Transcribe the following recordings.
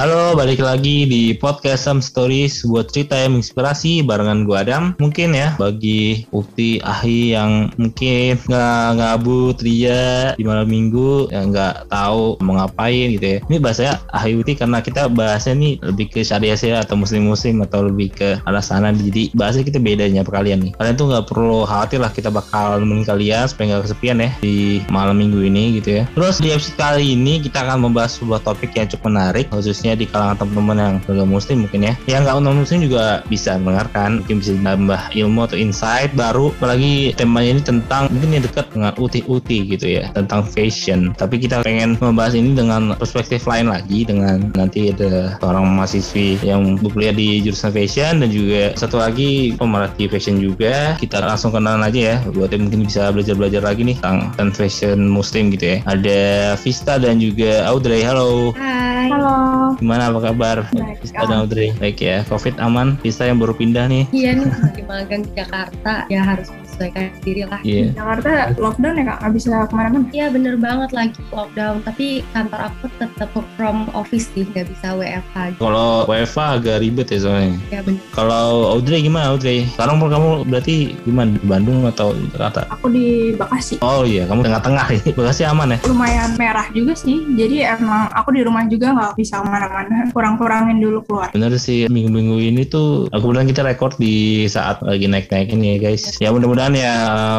Halo, balik lagi di podcast Some Stories, sebuah cerita yang menginspirasi barengan gue Adam. Mungkin ya bagi Ukti Ahi yang mungkin nggak ngabut ria di malam minggu yang nggak tahu mau ngapain gitu ya. Ini bahasanya Ahi Ukti karena kita bahasnya nih lebih ke syariah ya atau muslim-muslim atau lebih ke arah sana. Jadi bahasanya kita bedanya per kalian nih. Kalian tuh nggak perlu khawatir lah kita bakal nemenin kalian supaya nggak kesepian ya di malam minggu ini gitu ya. Terus di episode kali ini kita akan membahas sebuah topik yang cukup menarik khususnya khususnya di kalangan teman-teman yang beragama muslim mungkin ya. Yang nggak non muslim juga bisa mendengarkan mungkin bisa nambah ilmu atau insight baru. Apalagi temanya ini tentang mungkin yang dekat dengan uti-uti gitu ya tentang fashion. Tapi kita pengen membahas ini dengan perspektif lain lagi dengan nanti ada seorang mahasiswi yang berkuliah di jurusan fashion dan juga satu lagi pemerhati fashion juga. Kita langsung kenalan aja ya buat yang mungkin bisa belajar-belajar lagi nih tentang fashion muslim gitu ya. Ada Vista dan juga Audrey. Halo. Halo. Gimana apa kabar? Baik, dan Audrey. Baik ya. Covid aman. Vista yang baru pindah nih. Iya nih lagi magang di Jakarta ya harus menyesuaikan diri lah. Iya. Jakarta lockdown ya kak, nggak bisa ke mana-mana. Iya bener banget lagi lockdown tapi kantor aku tetap work from office sih nggak bisa WFH. Kalau WFA agak ribet ya soalnya. Ya bener. Kalau Audrey gimana Audrey? Sekarang kamu berarti gimana di Bandung atau di Jakarta? Aku di Bekasi. Oh iya, kamu tengah-tengah ya. Bekasi aman ya? Lumayan merah juga sih, jadi emang aku di rumah juga nggak bisa ke mana-mana. Kurang-kurangin dulu keluar. Bener sih, minggu-minggu ini tuh kemudian kita rekord di saat lagi naik-naik ini ya guys. Ya mudah-mudahan ya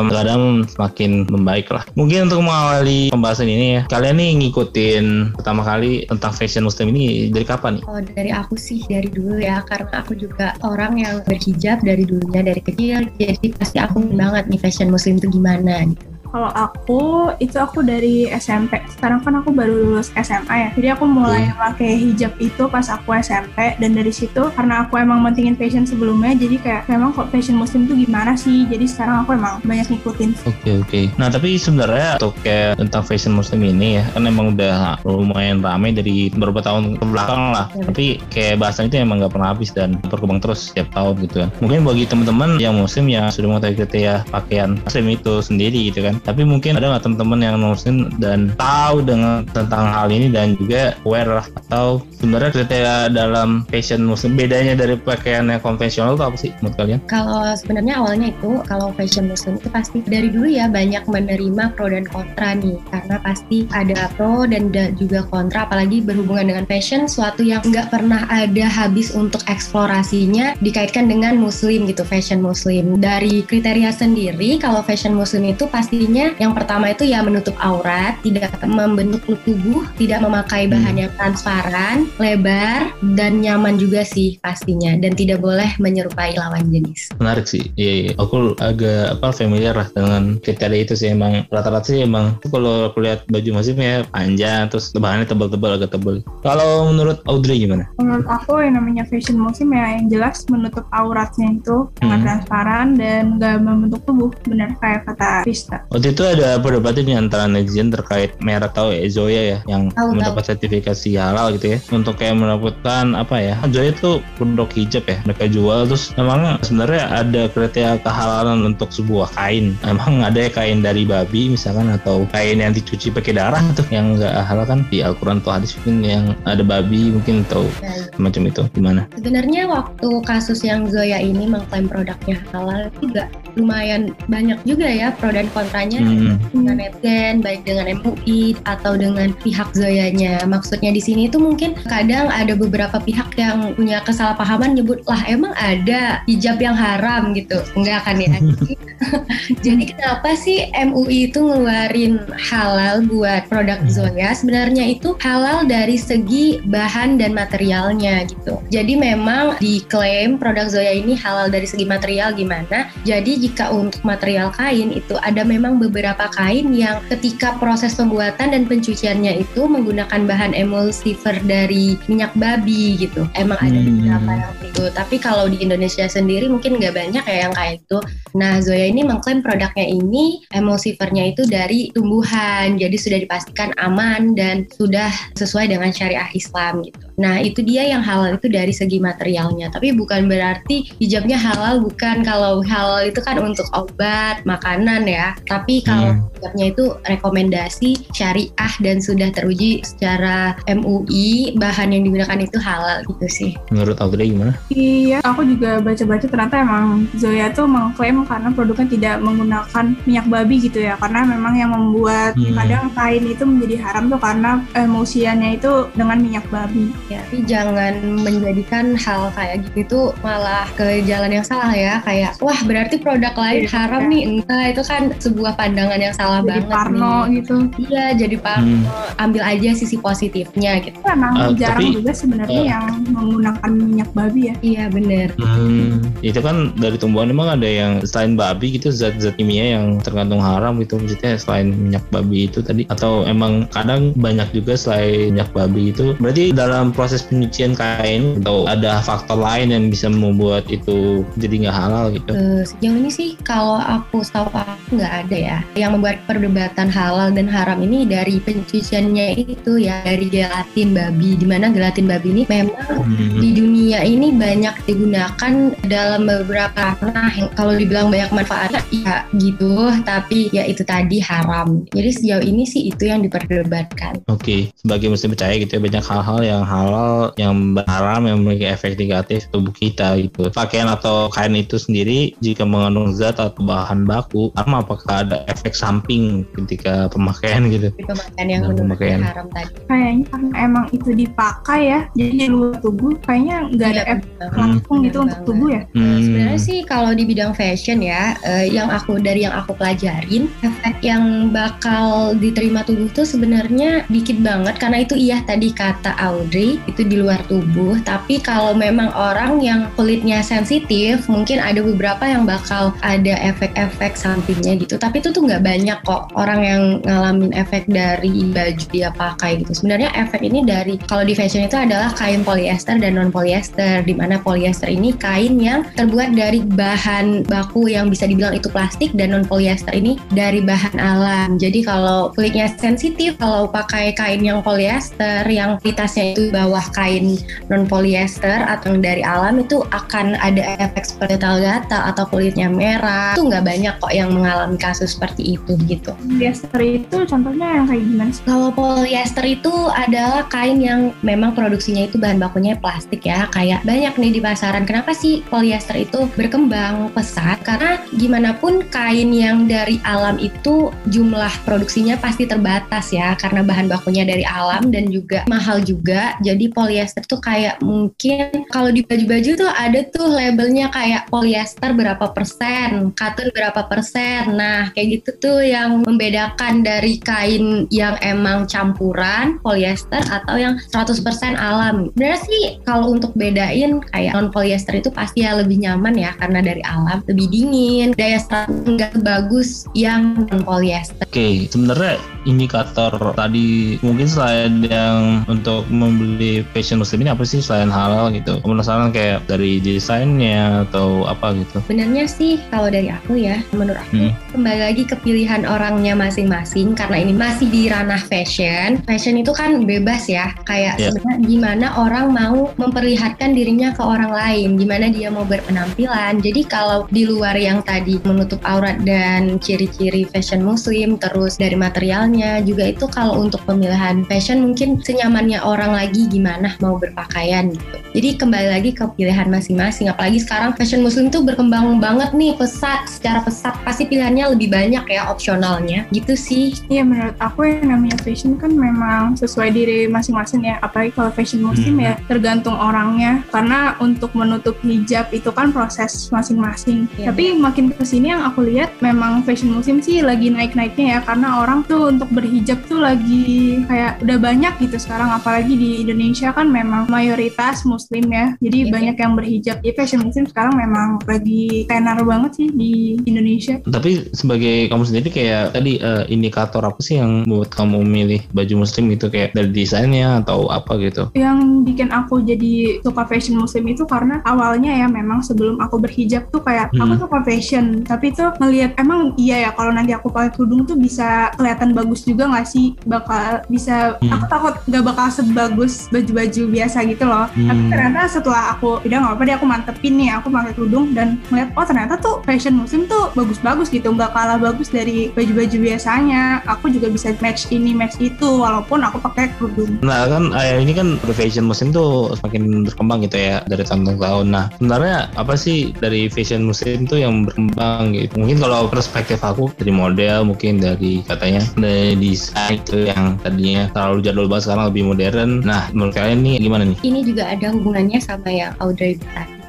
kadang semakin membaik lah. Mungkin untuk mengawali pembahasan ini ya, kalian nih ngikutin pertama kali tentang fashion muslim ini dari kapan nih? Kalau dari aku sih dari dulu ya karena aku juga orang yang berhijab dari dulunya dari kecil jadi pasti aku banget nih fashion muslim itu gimana gitu. Kalau aku, itu aku dari SMP. Sekarang kan aku baru lulus SMA ya. Jadi aku mulai pakai hijab itu pas aku SMP. Dan dari situ, karena aku emang mentingin fashion sebelumnya, jadi kayak memang kok fashion muslim tuh gimana sih. Jadi sekarang aku emang banyak ngikutin. Oke oke. Nah tapi sebenarnya untuk kayak tentang fashion muslim ini ya kan emang udah lumayan rame dari beberapa tahun ke belakang lah. Ya. Tapi kayak bahasan itu emang nggak pernah habis dan berkembang terus setiap tahun gitu kan. Mungkin bagi teman-teman yang muslim yang sudah mengetahui kriteria pakaian muslim itu sendiri gitu kan. Tapi mungkin ada nggak teman-teman yang non muslim dan tahu dengan tentang hal ini dan juga aware lah? Atau sebenarnya kriteria dalam fashion muslim bedanya dari pakaian yang konvensional itu apa sih menurut kalian? Kalau sebenarnya awalnya itu kalau fashion muslim itu pasti dari dulu ya banyak menerima pro dan kontra nih. Karena pasti ada pro dan da- juga kontra apalagi berhubungan dengan fashion suatu yang nggak pernah ada habis untuk eksplorasinya dikaitkan dengan muslim gitu fashion muslim. Dari kriteria sendiri kalau fashion muslim itu pastinya yang pertama itu ya menutup aurat tidak membentuk tubuh tidak memakai bahan yang transparan lebar dan nyaman juga sih pastinya dan tidak boleh menyerupai lawan jenis Menarik sih. Iya, iya. Aku agak apa familiar lah dengan kriteria itu sih emang rata-rata sih emang kalau aku lihat baju muslimnya panjang terus bahannya tebal-tebal agak tebal. Kalau menurut Audrey gimana? Menurut aku yang namanya fashion muslim ya yang jelas menutup auratnya itu sangat Hmm. transparan dan nggak membentuk tubuh. Benar kayak kata Vista. Waktu itu ada perdebatan nih antara netizen terkait merek tahu ya Zoya ya yang Tahu, mendapat sertifikasi halal gitu ya. Untuk kayak mendapatkan apa ya Zoya itu produk hijab ya mereka jual. Terus emang sebenarnya ada kriteria kehalalan untuk sebuah kain. Emang ada ya kain dari babi misalkan atau kain yang dicuci pakai darah tuh yang enggak halal kan? Di Al-Quran atau hadis mungkin yang ada babi mungkin atau Dan macam itu. Gimana? Sebenarnya waktu kasus yang Zoya ini mengklaim produknya halal juga lumayan banyak juga ya pro dan kontranya misalnya Hmm. dengan Netgen, baik dengan MUI atau dengan pihak Zoyanya. Maksudnya di sini itu mungkin kadang ada beberapa pihak yang punya kesalahpahaman nyebut lah emang ada hijab yang haram gitu. Enggak kan ya? Jadi kenapa sih MUI itu ngeluarin halal buat produk Hmm. Zoya? Sebenarnya itu halal dari segi bahan dan materialnya gitu. Jadi memang diklaim produk Zoya ini halal dari segi material gimana? Jadi jika untuk material kain itu ada memang beberapa kain yang ketika proses pembuatan dan pencuciannya itu menggunakan bahan emulsifer dari minyak babi gitu. Emang ada Hmm. beberapa yang itu. Tapi kalau di Indonesia sendiri mungkin nggak banyak ya yang kayak itu. Nah Zoya ini mengklaim produknya ini emulsifernya itu dari tumbuhan. Jadi sudah dipastikan aman dan sudah sesuai dengan syariah Islam gitu. Nah itu dia yang halal itu dari segi materialnya. Tapi bukan berarti hijabnya halal bukan kalau halal itu kan untuk obat, makanan ya. Tapi kalau Hmm. itu rekomendasi syariah dan sudah teruji secara MUI bahan yang digunakan itu halal gitu sih. Menurut Audrey gimana? Iya, aku juga baca-baca ternyata emang Zoya tuh mengklaim karena produknya tidak menggunakan minyak babi gitu ya. Karena memang yang membuat Hmm. kadang kain itu menjadi haram tuh karena emulsiannya itu dengan minyak babi. Ya, tapi jangan menjadikan hal kayak gitu tuh malah ke jalan yang salah ya. Kayak wah berarti produk lain Iya. haram nih. Enggak, itu kan sebuah pandangan yang salah Jadi banget parno nih. gitu. Iya, jadi parno. Ambil aja sisi positifnya gitu. Itu emang Ah, jarang tapi- juga sebenarnya ah. yang menggunakan minyak babi ya. Iya, bener. Hmm, itu kan dari tumbuhan emang ada yang selain babi gitu zat-zat kimia yang tergantung haram gitu maksudnya selain minyak babi itu tadi atau emang kadang banyak juga selain minyak babi itu berarti dalam proses penyucian kain atau ada faktor lain yang bisa membuat itu jadi nggak halal gitu Eh, sejauh ini sih kalau aku tahu aku nggak ada ya. Yang membuat perdebatan halal dan haram ini dari pencuciannya itu ya dari gelatin babi. Di mana gelatin babi ini memang Hmm. di dunia ini banyak digunakan dalam beberapa nah kalau dibilang banyak manfaatnya ya gitu. Tapi ya itu tadi haram. Jadi sejauh ini sih itu yang diperdebatkan. Oke, sebagai muslim percaya gitu ya banyak hal-hal yang halal, yang haram, yang memiliki efek negatif tubuh kita gitu. Pakaian atau kain itu sendiri jika mengandung zat atau bahan baku, haram apakah ada efek samping ketika pemakaian gitu? itu pemakaian yang Nah, pemakaian. haram tadi Kayaknya karena emang itu dipakai ya, jadi di luar tubuh kayaknya nggak ada Iya, efek benar. langsung Benar gitu untuk banget. tubuh ya. Eh, Hmm. Sebenarnya sih kalau di bidang fashion ya, eh, yang aku dari yang aku pelajarin, efek yang bakal diterima tubuh tuh sebenarnya dikit banget karena itu iya tadi kata Audrey itu di luar tubuh. Tapi kalau memang orang yang kulitnya sensitif, mungkin ada beberapa yang bakal ada efek-efek sampingnya gitu. Tapi itu tuh nggak banyak kok orang yang ngalamin efek dari baju dia pakai gitu. Sebenarnya efek ini dari kalau di fashion itu adalah kain polyester dan non polyester, di mana polyester ini kain yang terbuat dari bahan baku yang bisa dibilang itu plastik dan non polyester ini dari bahan alam. Jadi kalau kulitnya sensitif, kalau pakai kain yang polyester yang kualitasnya itu bawah kain non polyester atau yang dari alam itu akan ada efek seperti talgata atau kulitnya merah. Itu nggak banyak kok yang mengalami kasus seperti itu gitu. Polyester itu contohnya yang kayak gimana? Kalau polyester itu adalah kain yang memang produksinya itu bahan bakunya plastik ya. Kayak banyak nih di pasaran. Kenapa sih polyester itu berkembang pesat? Karena gimana pun kain yang dari alam itu jumlah produksinya pasti terbatas ya. Karena bahan bakunya dari alam dan juga mahal juga. Jadi polyester tuh kayak mungkin kalau di baju-baju tuh ada tuh labelnya kayak polyester berapa persen, cotton berapa persen. Nah kayak gitu tuh yang membedakan dari kain yang emang campuran polyester atau yang 100% alam. Sebenarnya sih kalau untuk bedain kayak non polyester itu pasti ya lebih nyaman ya karena dari alam lebih dingin, daya serap nggak bagus yang non polyester. Oke, sebenarnya indikator tadi mungkin selain yang untuk membeli fashion muslim ini apa sih selain halal gitu? Penasaran kayak dari desainnya atau apa gitu? Sebenarnya sih kalau dari aku ya, menurut aku Hmm. kembali lagi ke pilihan orangnya masing-masing karena ini masih di ranah fashion. Fashion itu kan bebas ya, kayak Ya. sebenarnya gimana orang mau memperlihatkan dirinya ke orang lain, gimana dia mau berpenampilan. Jadi kalau di luar yang tadi menutup aurat dan ciri-ciri fashion muslim, terus dari materialnya juga itu kalau untuk pemilihan fashion mungkin senyamannya orang lagi gimana mau berpakaian gitu. Jadi kembali lagi ke pilihan masing-masing. Apalagi sekarang fashion muslim tuh berkembang banget nih pesat, secara pesat pasti pilihannya lebih banyak ya opsionalnya gitu sih Iya menurut aku yang namanya fashion kan memang sesuai diri masing-masing ya. Apalagi kalau fashion muslim Hmm. ya tergantung orangnya. Karena untuk menutup hijab itu kan proses masing-masing. Iya. Tapi makin ke sini yang aku lihat memang fashion muslim sih lagi naik-naiknya ya. Karena orang tuh untuk berhijab tuh lagi kayak udah banyak gitu sekarang. Apalagi di Indonesia kan memang mayoritas muslim ya. Jadi Iya. banyak yang berhijab. Jadi fashion muslim sekarang memang lagi tenar banget sih di Indonesia. Tapi sebagai kamu sendiri kayak tadi eh, indikator apa sih yang membuat kamu memilih baju muslim gitu kayak dari desainnya atau apa gitu? yang bikin aku jadi suka fashion muslim itu karena awalnya ya memang sebelum aku berhijab tuh kayak Hmm. aku suka fashion tapi tuh ngelihat emang iya ya kalau nanti aku pakai kerudung tuh bisa kelihatan bagus juga nggak sih bakal bisa Hmm. aku takut nggak bakal sebagus baju-baju biasa gitu loh tapi Hmm. ternyata setelah aku udah nggak apa deh aku mantepin nih aku pakai kerudung dan ngeliat oh ternyata tuh fashion muslim tuh bagus-bagus gitu nggak kalah bagus dari baju-baju biasanya aku juga bisa match ini match itu walaupun aku pakai kerudung Nah kan eh, ini kan fashion muslim tuh semakin berkembang gitu ya dari tahun ke tahun. Nah sebenarnya apa sih dari fashion muslim tuh yang berkembang gitu? Mungkin kalau perspektif aku dari model mungkin dari katanya dari desain itu yang tadinya terlalu jadul banget sekarang lebih modern. Nah menurut kalian nih gimana nih? ini juga ada hubungannya sama yang Audrey tadi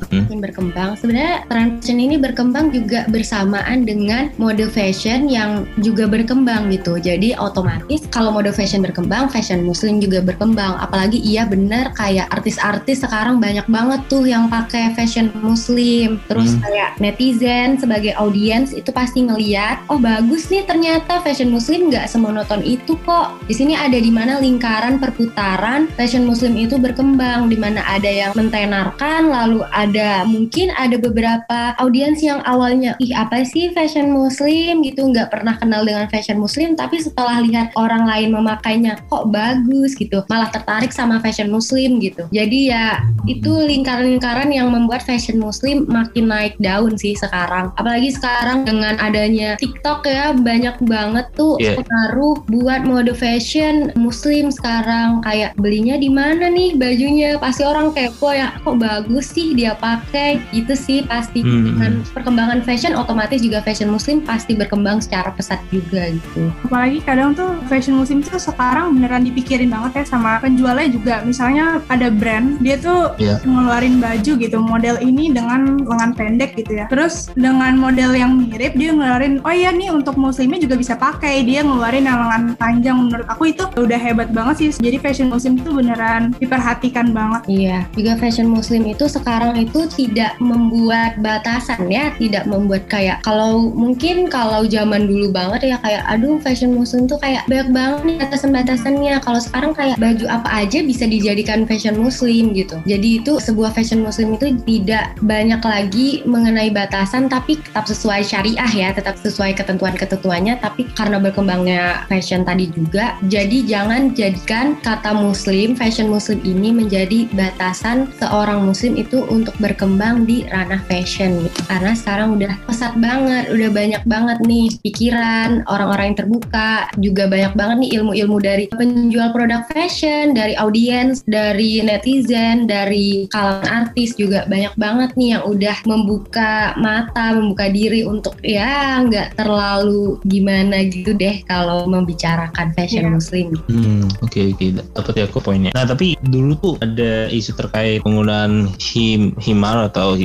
fashion Hmm. makin berkembang. Sebenarnya tren fashion ini berkembang juga bersamaan dengan mode fashion yang juga berkembang gitu. Jadi otomatis kalau mode fashion berkembang, fashion muslim juga berkembang. Apalagi iya benar kayak artis-artis sekarang banyak banget tuh yang pakai fashion muslim. Terus Hmm. kayak netizen sebagai audiens itu pasti ngeliat, oh bagus nih ternyata fashion muslim nggak semonoton itu kok. Di sini ada di mana lingkaran perputaran fashion muslim itu berkembang, di mana ada yang mentenarkan, lalu ada mungkin ada beberapa audiens yang awalnya ih apa sih fashion muslim? gitu nggak pernah kenal dengan fashion muslim tapi setelah lihat orang lain memakainya kok bagus? gitu malah tertarik sama fashion muslim gitu. Jadi ya itu lingkaran-lingkaran yang membuat fashion muslim makin naik daun sih sekarang. Apalagi sekarang dengan adanya TikTok ya banyak banget tuh Iya. pengaruh buat mode fashion muslim sekarang. Kayak belinya di mana nih bajunya? Pasti orang kepo ya kok bagus sih dia pakai gitu sih pasti. Hmm. dengan perkembangan fashion otomatis juga fashion muslim pasti berkembang secara pesat juga gitu. Apalagi kadang tuh fashion muslim tuh sekarang beneran dipikirin banget ya sama penjualnya juga. Misalnya ada brand dia tuh Iya. ngeluarin baju gitu model ini dengan lengan pendek gitu ya. Terus dengan model yang mirip dia ngeluarin oh iya nih untuk muslimnya juga bisa pakai. Dia ngeluarin yang lengan panjang menurut aku itu udah hebat banget sih. Jadi fashion muslim tuh beneran diperhatikan banget. Iya, juga fashion muslim itu sekarang itu tidak membuat batasan ya, tidak membuat kayak kalau mungkin kalau zaman dulu banget ya kayak aduh fashion muslim tuh kayak banyak banget nih batasan-batasannya. Kalau sekarang kayak baju apa aja bisa dijadikan fashion muslim gitu. Jadi itu sebuah fashion muslim itu tidak banyak lagi mengenai batasan tapi tetap sesuai syariah ya, tetap sesuai ketentuan-ketentuannya tapi karena berkembangnya fashion tadi juga, jadi jangan jadikan kata muslim, fashion muslim ini menjadi batasan seorang muslim itu untuk berkembang di ranah fashion gitu. Karena sekarang udah pesat banget, udah banyak banget nih pikiran orang-orang yang terbuka, juga banyak banget nih ilmu-ilmu dari penjual produk fashion, dari audiens, dari netizen, dari kalangan artis juga banyak banget nih yang udah membuka mata, membuka diri untuk ya nggak terlalu gimana gitu deh kalau membicarakan fashion Iya. muslim. Hmm, oke oke, dapat ya aku poinnya. Nah tapi dulu tuh ada isu terkait penggunaan him, himar atau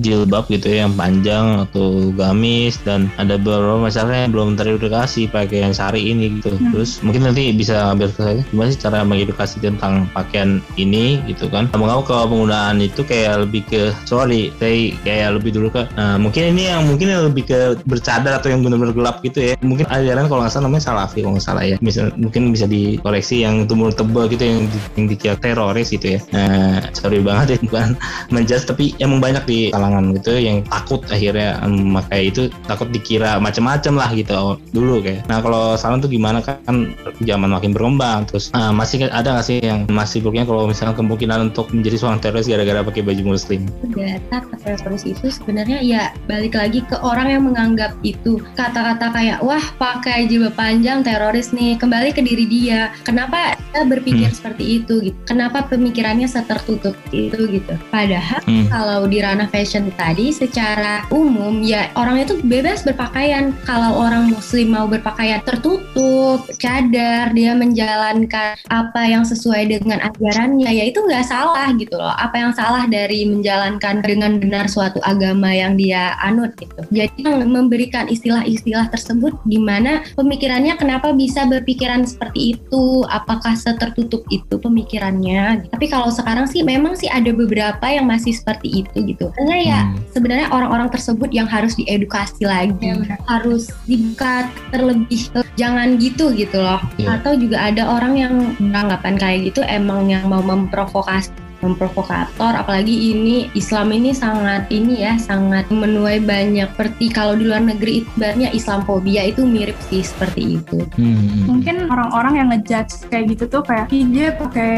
jilbab gitu ya yang panjang atau gamis dan ada beberapa masyarakat yang belum teredukasi pakai yang sari ini gitu. Hmm. Terus mungkin nanti bisa ngambil ke saya gimana sih cara mengedukasi tentang pakaian ini gitu kan. Kamu kamu kalau penggunaan itu kayak lebih ke sorry, saya kayak lebih dulu ke nah, mungkin ini yang mungkin yang lebih ke bercadar atau yang benar-benar gelap gitu ya. Mungkin aliran kalau nggak salah namanya salafi kalau nggak salah ya. Bisa mungkin bisa dikoreksi yang tumbuh tebal gitu yang yang dikira teroris gitu ya. Nah, sorry banget ya bukan menjudge tapi emang banyak di kalangan gitu yang takut akhirnya memakai itu takut dikira macam-macam lah gitu dulu kayak. Nah kalau sekarang tuh gimana kan zaman makin berkembang terus ah, masih ada nggak sih yang masih buruknya kalau misalnya kemungkinan untuk menjadi seorang teroris gara-gara pakai baju muslim? data teroris itu sebenarnya ya balik lagi ke orang yang menganggap itu kata-kata kayak wah pakai jilbab panjang teroris nih kembali ke diri dia kenapa dia berpikir Hmm. seperti itu gitu kenapa pemikirannya setertutup itu gitu padahal Hmm. Kalau di ranah fashion tadi secara umum ya orang itu bebas berpakaian. Kalau orang muslim mau berpakaian tertutup, cadar, dia menjalankan apa yang sesuai dengan ajarannya ya itu nggak salah gitu loh. Apa yang salah dari menjalankan dengan benar suatu agama yang dia anut gitu. Jadi memberikan istilah-istilah tersebut di mana pemikirannya kenapa bisa berpikiran seperti itu, apakah setertutup itu pemikirannya. Tapi kalau sekarang sih memang sih ada beberapa yang masih seperti itu gitu. Karena ya hmm. sebenarnya orang-orang tersebut yang harus diedukasi lagi, ya, harus dibuka terlebih jangan gitu gitu loh. Ya. Atau juga ada orang yang beranggapan kayak gitu emang yang mau memprovokasi memprovokator apalagi ini Islam ini sangat ini ya sangat menuai banyak seperti kalau di luar negeri ibaratnya Islamophobia itu mirip sih seperti itu. Hmm. mungkin orang-orang yang ngejudge kayak gitu tuh kayak dia pakai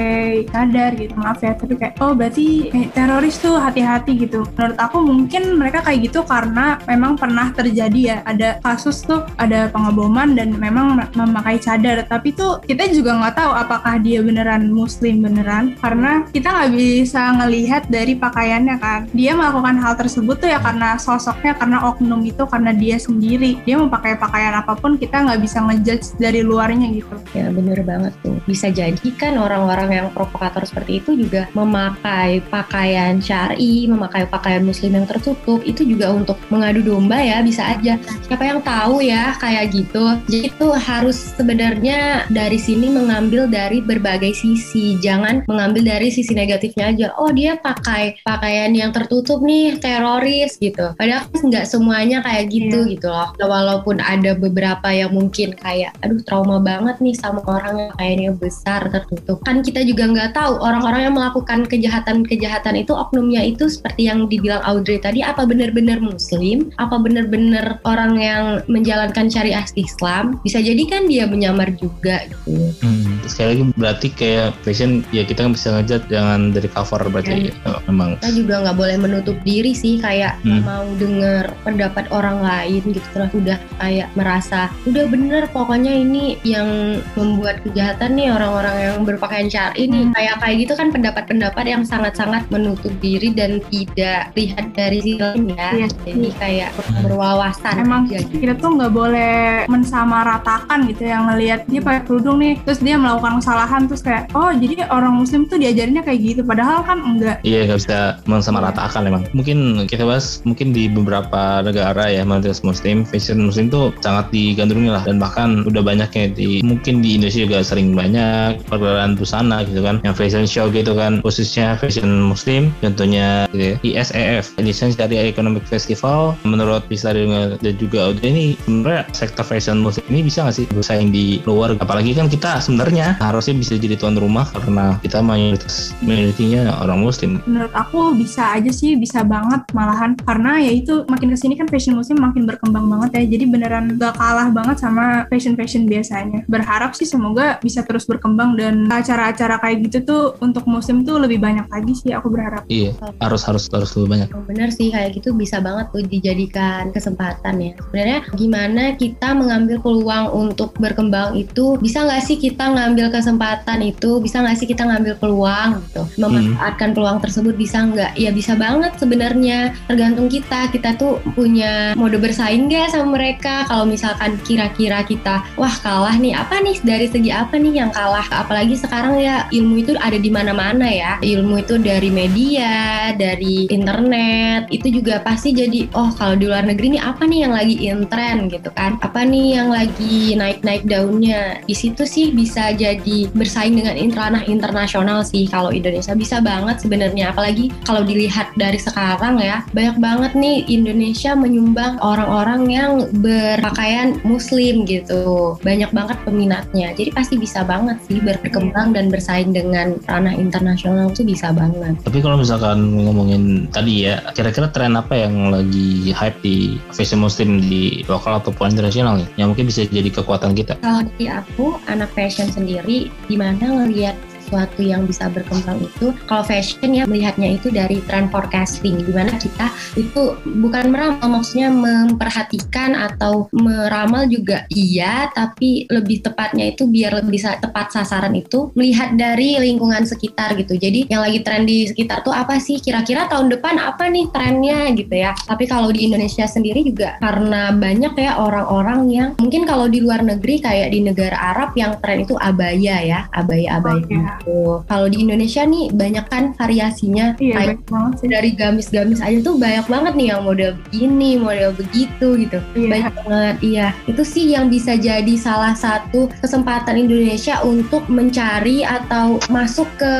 kadar gitu. Maaf ya tapi kayak oh berarti eh, teroris tuh hati-hati gitu. Menurut aku mungkin mereka kayak gitu karena memang pernah terjadi ya. Ada kasus tuh ada pengeboman dan memang memakai cadar. Tapi tuh kita juga nggak tahu apakah dia beneran muslim beneran. Karena kita nggak bisa ngelihat dari pakaiannya kan. Dia melakukan hal tersebut tuh ya karena sosoknya karena oknum itu karena dia sendiri. Dia mau pakai pakaian apa pun kita nggak bisa ngejudge dari luarnya gitu. Ya bener banget tuh. Bisa jadi kan orang-orang yang provokator seperti itu juga memakai pakaian syari memakai pakaian muslim yang tertutup itu juga untuk mengadu domba ya bisa aja. Siapa yang tahu ya kayak gitu. Jadi itu harus sebenarnya dari sini mengambil dari berbagai sisi. Jangan mengambil dari sisi negatif negatifnya aja. Oh dia pakai pakaian yang tertutup nih teroris gitu. Padahal kan nggak semuanya kayak gitu yeah. gitu loh. Walaupun ada beberapa yang mungkin kayak aduh trauma banget nih sama orang yang pakaiannya besar tertutup. Kan kita juga nggak tahu orang-orang yang melakukan kejahatan-kejahatan itu oknumnya itu seperti yang dibilang Audrey tadi apa benar-benar muslim? Apa benar-benar orang yang menjalankan syariah Islam? Bisa jadi kan dia menyamar juga gitu. Hmm, sekali lagi berarti kayak fashion ya kita bisa ngejat jangan dari cover berarti ya, memang kita juga nggak boleh menutup diri sih kayak hmm. mau denger pendapat orang lain gitu terus udah kayak merasa udah bener pokoknya ini yang membuat kejahatan nih orang-orang yang berpakaian syari ini hmm. kayak kayak gitu kan pendapat-pendapat yang sangat-sangat menutup diri dan tidak lihat dari sisi lain ya iya. jadi kayak hmm. berwawasan emang aja, gitu. kita tuh nggak boleh mensamaratakan gitu yang ngelihat dia pakai kerudung nih terus dia melakukan kesalahan terus kayak oh jadi orang muslim tuh diajarinnya kayak gitu padahal kan enggak. Iya nggak bisa mensamaratakan memang mungkin kita bahas mungkin di beberapa negara ya mayoritas muslim fashion muslim tuh sangat digandrungi lah. Dan bahkan udah banyaknya di mungkin di Indonesia juga sering banyak pergerakan busana gitu kan. Yang fashion show gitu kan khususnya fashion muslim contohnya gitu ya, ISEF Indonesian Syariah Economic Festival. Menurut bisa dan juga Audrey ini sebenarnya sektor fashion muslim ini bisa nggak sih bersaing di luar? Apalagi kan kita sebenarnya harusnya bisa jadi tuan rumah karena kita mayoritas community-nya orang muslim? Menurut aku bisa aja sih, bisa banget malahan karena ya itu makin ke sini kan fashion muslim makin berkembang banget ya. Jadi beneran gak kalah banget sama fashion-fashion biasanya. Berharap sih semoga bisa terus berkembang dan acara-acara kayak gitu tuh untuk muslim tuh lebih banyak lagi sih aku berharap. Iya, harus harus harus lebih banyak. Oh, bener sih kayak gitu bisa banget tuh dijadikan kesempatan ya. Sebenarnya gimana kita mengambil peluang untuk berkembang itu bisa nggak sih kita ngambil kesempatan itu bisa nggak sih kita ngambil peluang gitu memanfaatkan peluang tersebut bisa nggak? Ya bisa banget sebenarnya. Tergantung kita. Kita tuh punya mode bersaing nggak sama mereka. Kalau misalkan kira-kira kita, wah kalah nih. Apa nih dari segi apa nih yang kalah? Apalagi sekarang ya ilmu itu ada di mana-mana ya. Ilmu itu dari media, dari internet. Itu juga pasti jadi, oh kalau di luar negeri nih apa nih yang lagi in trend gitu kan? Apa nih yang lagi naik-naik daunnya? Di situ sih bisa jadi bersaing dengan ranah internasional sih kalau Indonesia bisa banget sebenarnya. Apalagi kalau dilihat dari sekarang ya banyak banget nih Indonesia menyumbang orang-orang yang berpakaian muslim gitu. Banyak banget peminatnya. Jadi pasti bisa banget sih berkembang dan bersaing dengan ranah internasional tuh bisa banget. Tapi kalau misalkan ngomongin tadi ya kira-kira tren apa yang lagi hype di fashion muslim di lokal ataupun internasional nih? Yang mungkin bisa jadi kekuatan kita? Kalau di aku anak fashion sendiri gimana ngelihat sesuatu yang bisa berkembang itu kalau fashion ya melihatnya itu dari trend forecasting di mana kita itu bukan meramal maksudnya memperhatikan atau meramal juga iya tapi lebih tepatnya itu biar lebih tepat sasaran itu melihat dari lingkungan sekitar gitu. Jadi yang lagi tren di sekitar tuh apa sih? Kira-kira tahun depan apa nih trennya gitu ya. Tapi kalau di Indonesia sendiri juga karena banyak ya orang-orang yang mungkin kalau di luar negeri kayak di negara Arab yang tren itu abaya ya abaya-abaya. Oh, iya. kalau di Indonesia nih banyak kan variasinya Iya, kayak banget sih. dari gamis-gamis aja tuh banyak banget nih yang model begini, model begitu gitu. Iya. Banyak banget, iya. Itu sih yang bisa jadi salah satu kesempatan Indonesia untuk mencari atau masuk ke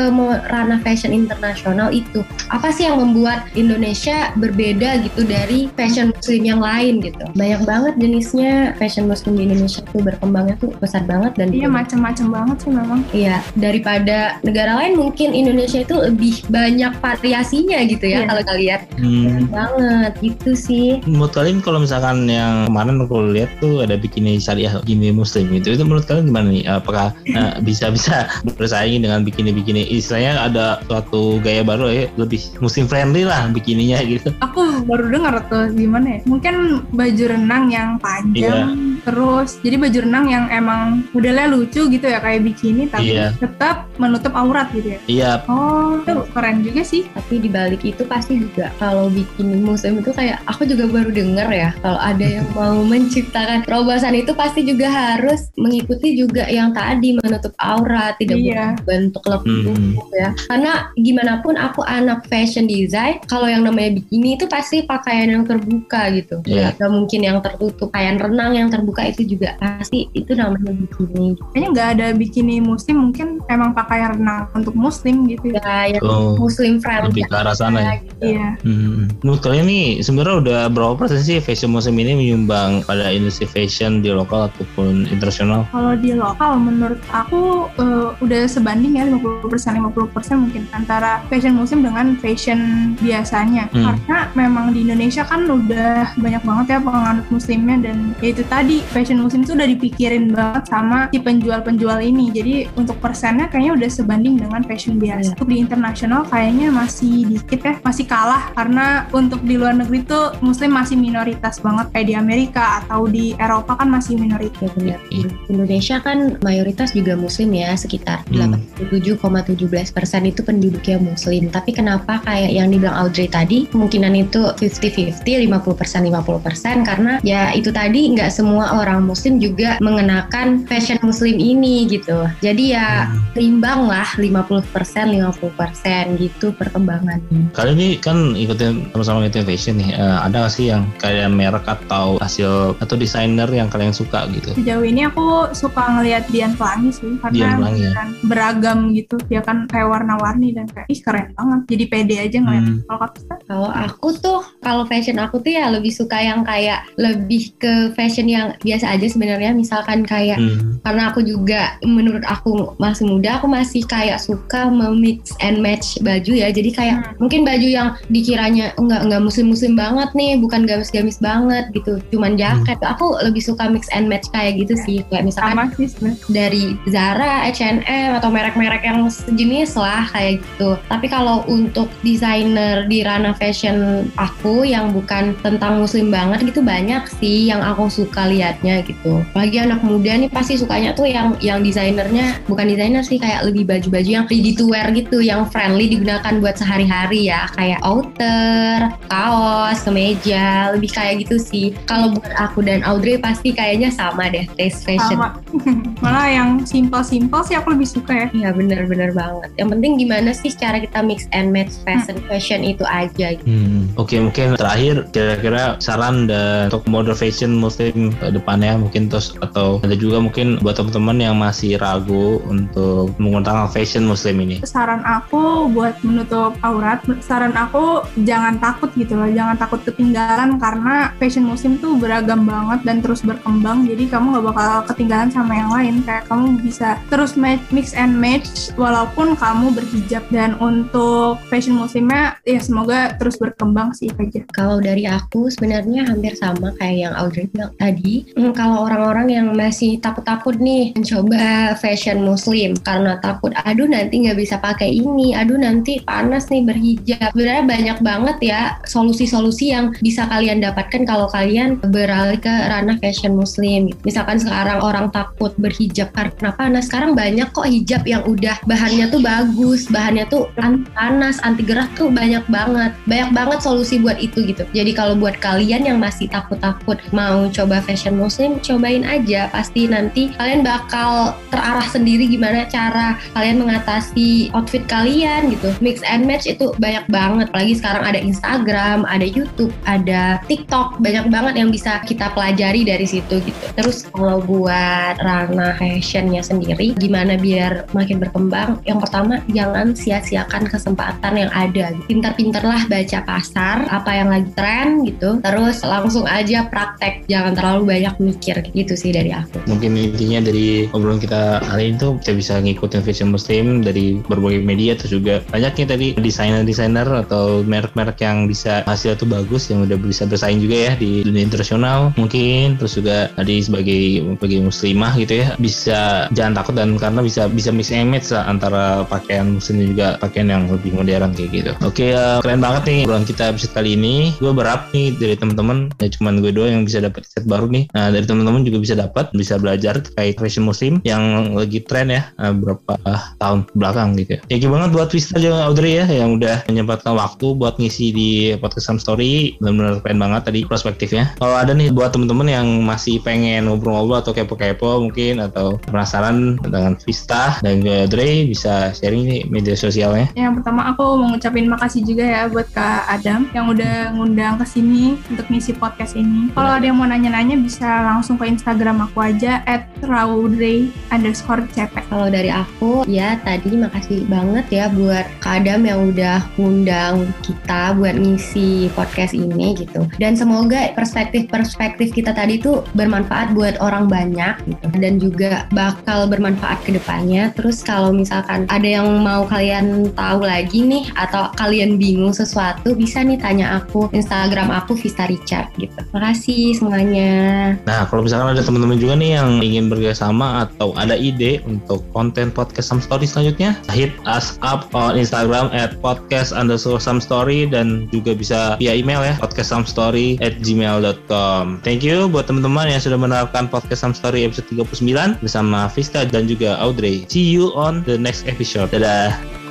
ranah fashion internasional itu. Apa sih yang membuat Indonesia berbeda gitu dari fashion muslim yang lain gitu. Banyak banget jenisnya fashion muslim di Indonesia tuh berkembangnya tuh besar banget dan Iya macam-macam banget sih memang. Iya, daripada negara lain mungkin Indonesia itu lebih banyak variasinya gitu ya Iya. kalau kita lihat. Hmm. Banget gitu sih. Menurut kalian kalau misalkan yang kemarin aku lihat tuh ada bikini syariah, bikini muslim itu, itu menurut kalian gimana nih? Apakah eh, bisa-bisa bersaing dengan bikini-bikini? Istilahnya ada suatu gaya baru ya, lebih muslim friendly lah bikininya gitu. Aku baru dengar tuh gimana ya? Mungkin baju renang yang panjang, terus jadi baju renang yang emang modelnya lucu gitu ya kayak bikini tapi Iya. tetap menutup aurat gitu ya. Iya, Oh, itu keren juga sih. Tapi di balik itu pasti juga kalau bikini muslim itu kayak aku juga baru denger ya kalau ada yang mau menciptakan terobosan itu pasti juga harus mengikuti juga yang tadi menutup aurat, tidak Iya. bentuk lebih Hmm. tubuh ya. Karena gimana pun aku anak fashion design, kalau yang namanya bikini itu pasti pakaian yang terbuka gitu. Iya. Gak mungkin yang tertutup. Pakaian renang yang terbuka itu juga pasti itu namanya bikini. Kayaknya nggak ada bikini muslim, mungkin emang pakaian renang untuk muslim gitu. ya. Ya, yang oh, muslim friendly. lebih ke arah sana ya. gitu. Iya. Hmm. Menurut kalian nih sebenarnya udah berapa persen sih fashion muslim ini menyumbang pada industri fashion di lokal ataupun internasional? Kalau di lokal menurut aku eh, udah sebanding ya 50% 50% mungkin antara fashion muslim dengan fashion biasanya. Hmm. Karena memang di Indonesia kan udah banyak banget ya penganut muslimnya dan ya itu tadi fashion muslim itu udah dipikirin banget sama si penjual-penjual ini. Jadi untuk persennya kayaknya udah sebanding dengan fashion biasa. Iya. Untuk di internasional kayaknya masih dikit ya, masih kalah karena untuk di luar negeri tuh muslim masih minoritas banget kayak di Amerika atau di Eropa kan masih minoritas. Ya benar. Indonesia kan mayoritas juga muslim ya, sekitar Hmm. 87,17 persen itu penduduknya muslim. Tapi kenapa kayak yang dibilang Audrey tadi, kemungkinan itu 50-50, 50 persen, 50 persen, karena ya itu tadi nggak semua orang muslim juga mengenakan fashion muslim ini gitu. Jadi ya Hmm. imbang lah 50 persen, 50 persen gitu perkembangannya. Kalian ini kan ikutin sama-sama ngikutin fashion nih. Eh, ada nggak sih yang kayak merek atau hasil atau desainer yang kalian suka gitu? Sejauh ini aku suka ngelihat Dian Pelangi sih Dian karena Pelangi ya? kan beragam gitu. Dia kan kayak warna-warni dan kayak ih keren banget. Jadi pede aja ngeliat. Hmm. Kalau aku tuh, kalau fashion aku tuh ya lebih suka yang kayak lebih ke fashion yang biasa aja sebenarnya. Misalkan kayak Hmm. karena aku juga menurut aku masih muda, aku masih kayak suka memix and match baju ya. Jadi kayak Hmm. mungkin baju yang dikiranya enggak enggak muslim-muslim banget nih, bukan gamis-gamis banget gitu, cuman jaket. Aku lebih suka mix and match kayak gitu sih. Kayak misalkan sama dari Zara, H&M atau merek-merek yang sejenis lah kayak gitu. Tapi kalau untuk desainer di ranah fashion aku yang bukan tentang muslim banget gitu banyak sih yang aku suka liatnya gitu. Apalagi anak muda nih pasti sukanya tuh yang yang desainernya bukan desainer sih kayak lebih baju-baju yang ready to wear gitu, yang friendly digunakan buat sehari-hari ya kayak outer, kaos, kemeja, lebih kayak gitu sih. Kalau buat aku dan Audrey pasti kayaknya sama deh taste fashion. Sama. Malah yang simpel-simpel sih aku lebih suka ya. Iya bener-bener banget. Yang penting gimana sih cara kita mix and match fashion fashion itu aja. Gitu. Hmm. Oke mungkin terakhir kira-kira saran dan untuk model fashion muslim depannya mungkin terus atau ada juga mungkin buat teman-teman yang masih ragu untuk menggunakan fashion muslim ini. Saran aku buat menutup aurat, saran aku jangan takut gitu loh, jangan takut ketinggalan karena fashion muslim tuh beragam banget dan terus berkembang. Jadi kamu gak bakal ketinggalan sama yang lain. Kayak kamu bisa terus match, mix and match walaupun kamu berhijab. Dan untuk fashion muslimnya ya semoga terus berkembang sih aja. Kalau dari aku sebenarnya hampir sama kayak yang Audrey bilang tadi. Hmm, kalau orang-orang yang masih takut-takut nih mencoba fashion muslim. Karena takut aduh nanti nggak bisa pakai ini. Aduh nanti panas nih berhijab. Sebenarnya banyak banget ya solusi-solusi yang bisa kalian dapatkan kalau kalian beralih ke ranah fashion muslim. Misalkan sekarang orang takut berhijab karena panas. Sekarang banyak kok hijab yang udah bahannya tuh bagus bahannya tuh anti panas anti gerah tuh banyak banget. Banyak banget solusi buat itu gitu. Jadi kalau buat kalian yang masih takut-takut mau coba fashion muslim cobain aja. Pasti nanti kalian bakal terarah sendiri gimana cara kalian mengatasi outfit kalian gitu. Mix and match itu banyak banget. Apalagi sekarang ada Instagram ada YouTube ada TikTok. Banyak banget yang bisa kita pelajari dari situ gitu. Terus kalau buat ranah fashionnya sendiri gimana biar makin berkembang? Yang pertama jangan sia-siakan kesempatan yang ada pintar-pintarlah baca pasar apa yang lagi tren gitu. Terus langsung aja praktek. Jangan terlalu banyak mikir gitu sih dari aku. Mungkin intinya dari obrolan kita kali ini tuh kita bisa ngikutin fashion muslim dari berbagai media terus juga banyaknya tadi desainer-desainer atau merek-merek yang bisa hasil tuh bagus yang udah bisa bersaing juga ya di dunia internasional mungkin. Terus juga tadi sebagai sebagai muslimah gitu ya bisa jangan takut dan karena bisa bisa mix image lah antara pakaian muslim juga pakaian yang lebih modern kayak gitu. Oke uh, keren banget nih obrolan kita episode kali ini. Gue berharap nih dari teman-teman ya cuman gue doang yang bisa dapat set baru nih nah dari teman-teman juga bisa dapat bisa belajar terkait fashion muslim yang lagi tren ya uh, berapa tahun belakang gitu ya. Thank you banget buat Vista juga Audrey ya yang udah menyempatkan waktu buat ngisi di podcast Sam Story. Benar-benar keren banget tadi perspektifnya. Kalau ada nih buat temen-temen yang masih pengen ngobrol-ngobrol atau kepo-kepo mungkin atau penasaran dengan Vista dan juga Audrey bisa sharing nih media sosialnya. Yang pertama aku mau ngucapin makasih juga ya buat Kak Adam yang udah ngundang ke sini untuk ngisi podcast ini. Kalau ada yang mau nanya-nanya bisa langsung ke Instagram aku aja at underscore cepek. Kalau dari aku ya tadi makasih banget ya buat Kak Adam yang udah ngundang kita buat ngisi podcast ini gitu. Dan semoga perspektif-perspektif kita tadi tuh bermanfaat buat orang banyak gitu. Dan juga bakal bermanfaat ke depannya. Terus kalau misalkan ada yang mau kalian tahu lagi nih atau kalian bingung sesuatu bisa nih tanya aku Instagram aku Vista Richard gitu. Makasih semuanya. Nah, kalau misalkan ada teman-teman juga nih yang ingin bekerjasama atau ada ide untuk konten podcast Some Story selanjutnya, hit us up on Instagram at podcast underscore some story dan juga bisa via email ya podcast some story at gmail.com. Thank you buat teman-teman yang sudah menerapkan podcast Some Story episode 39 bersama Vista dan juga Audrey. See you on the next episode. Dadah.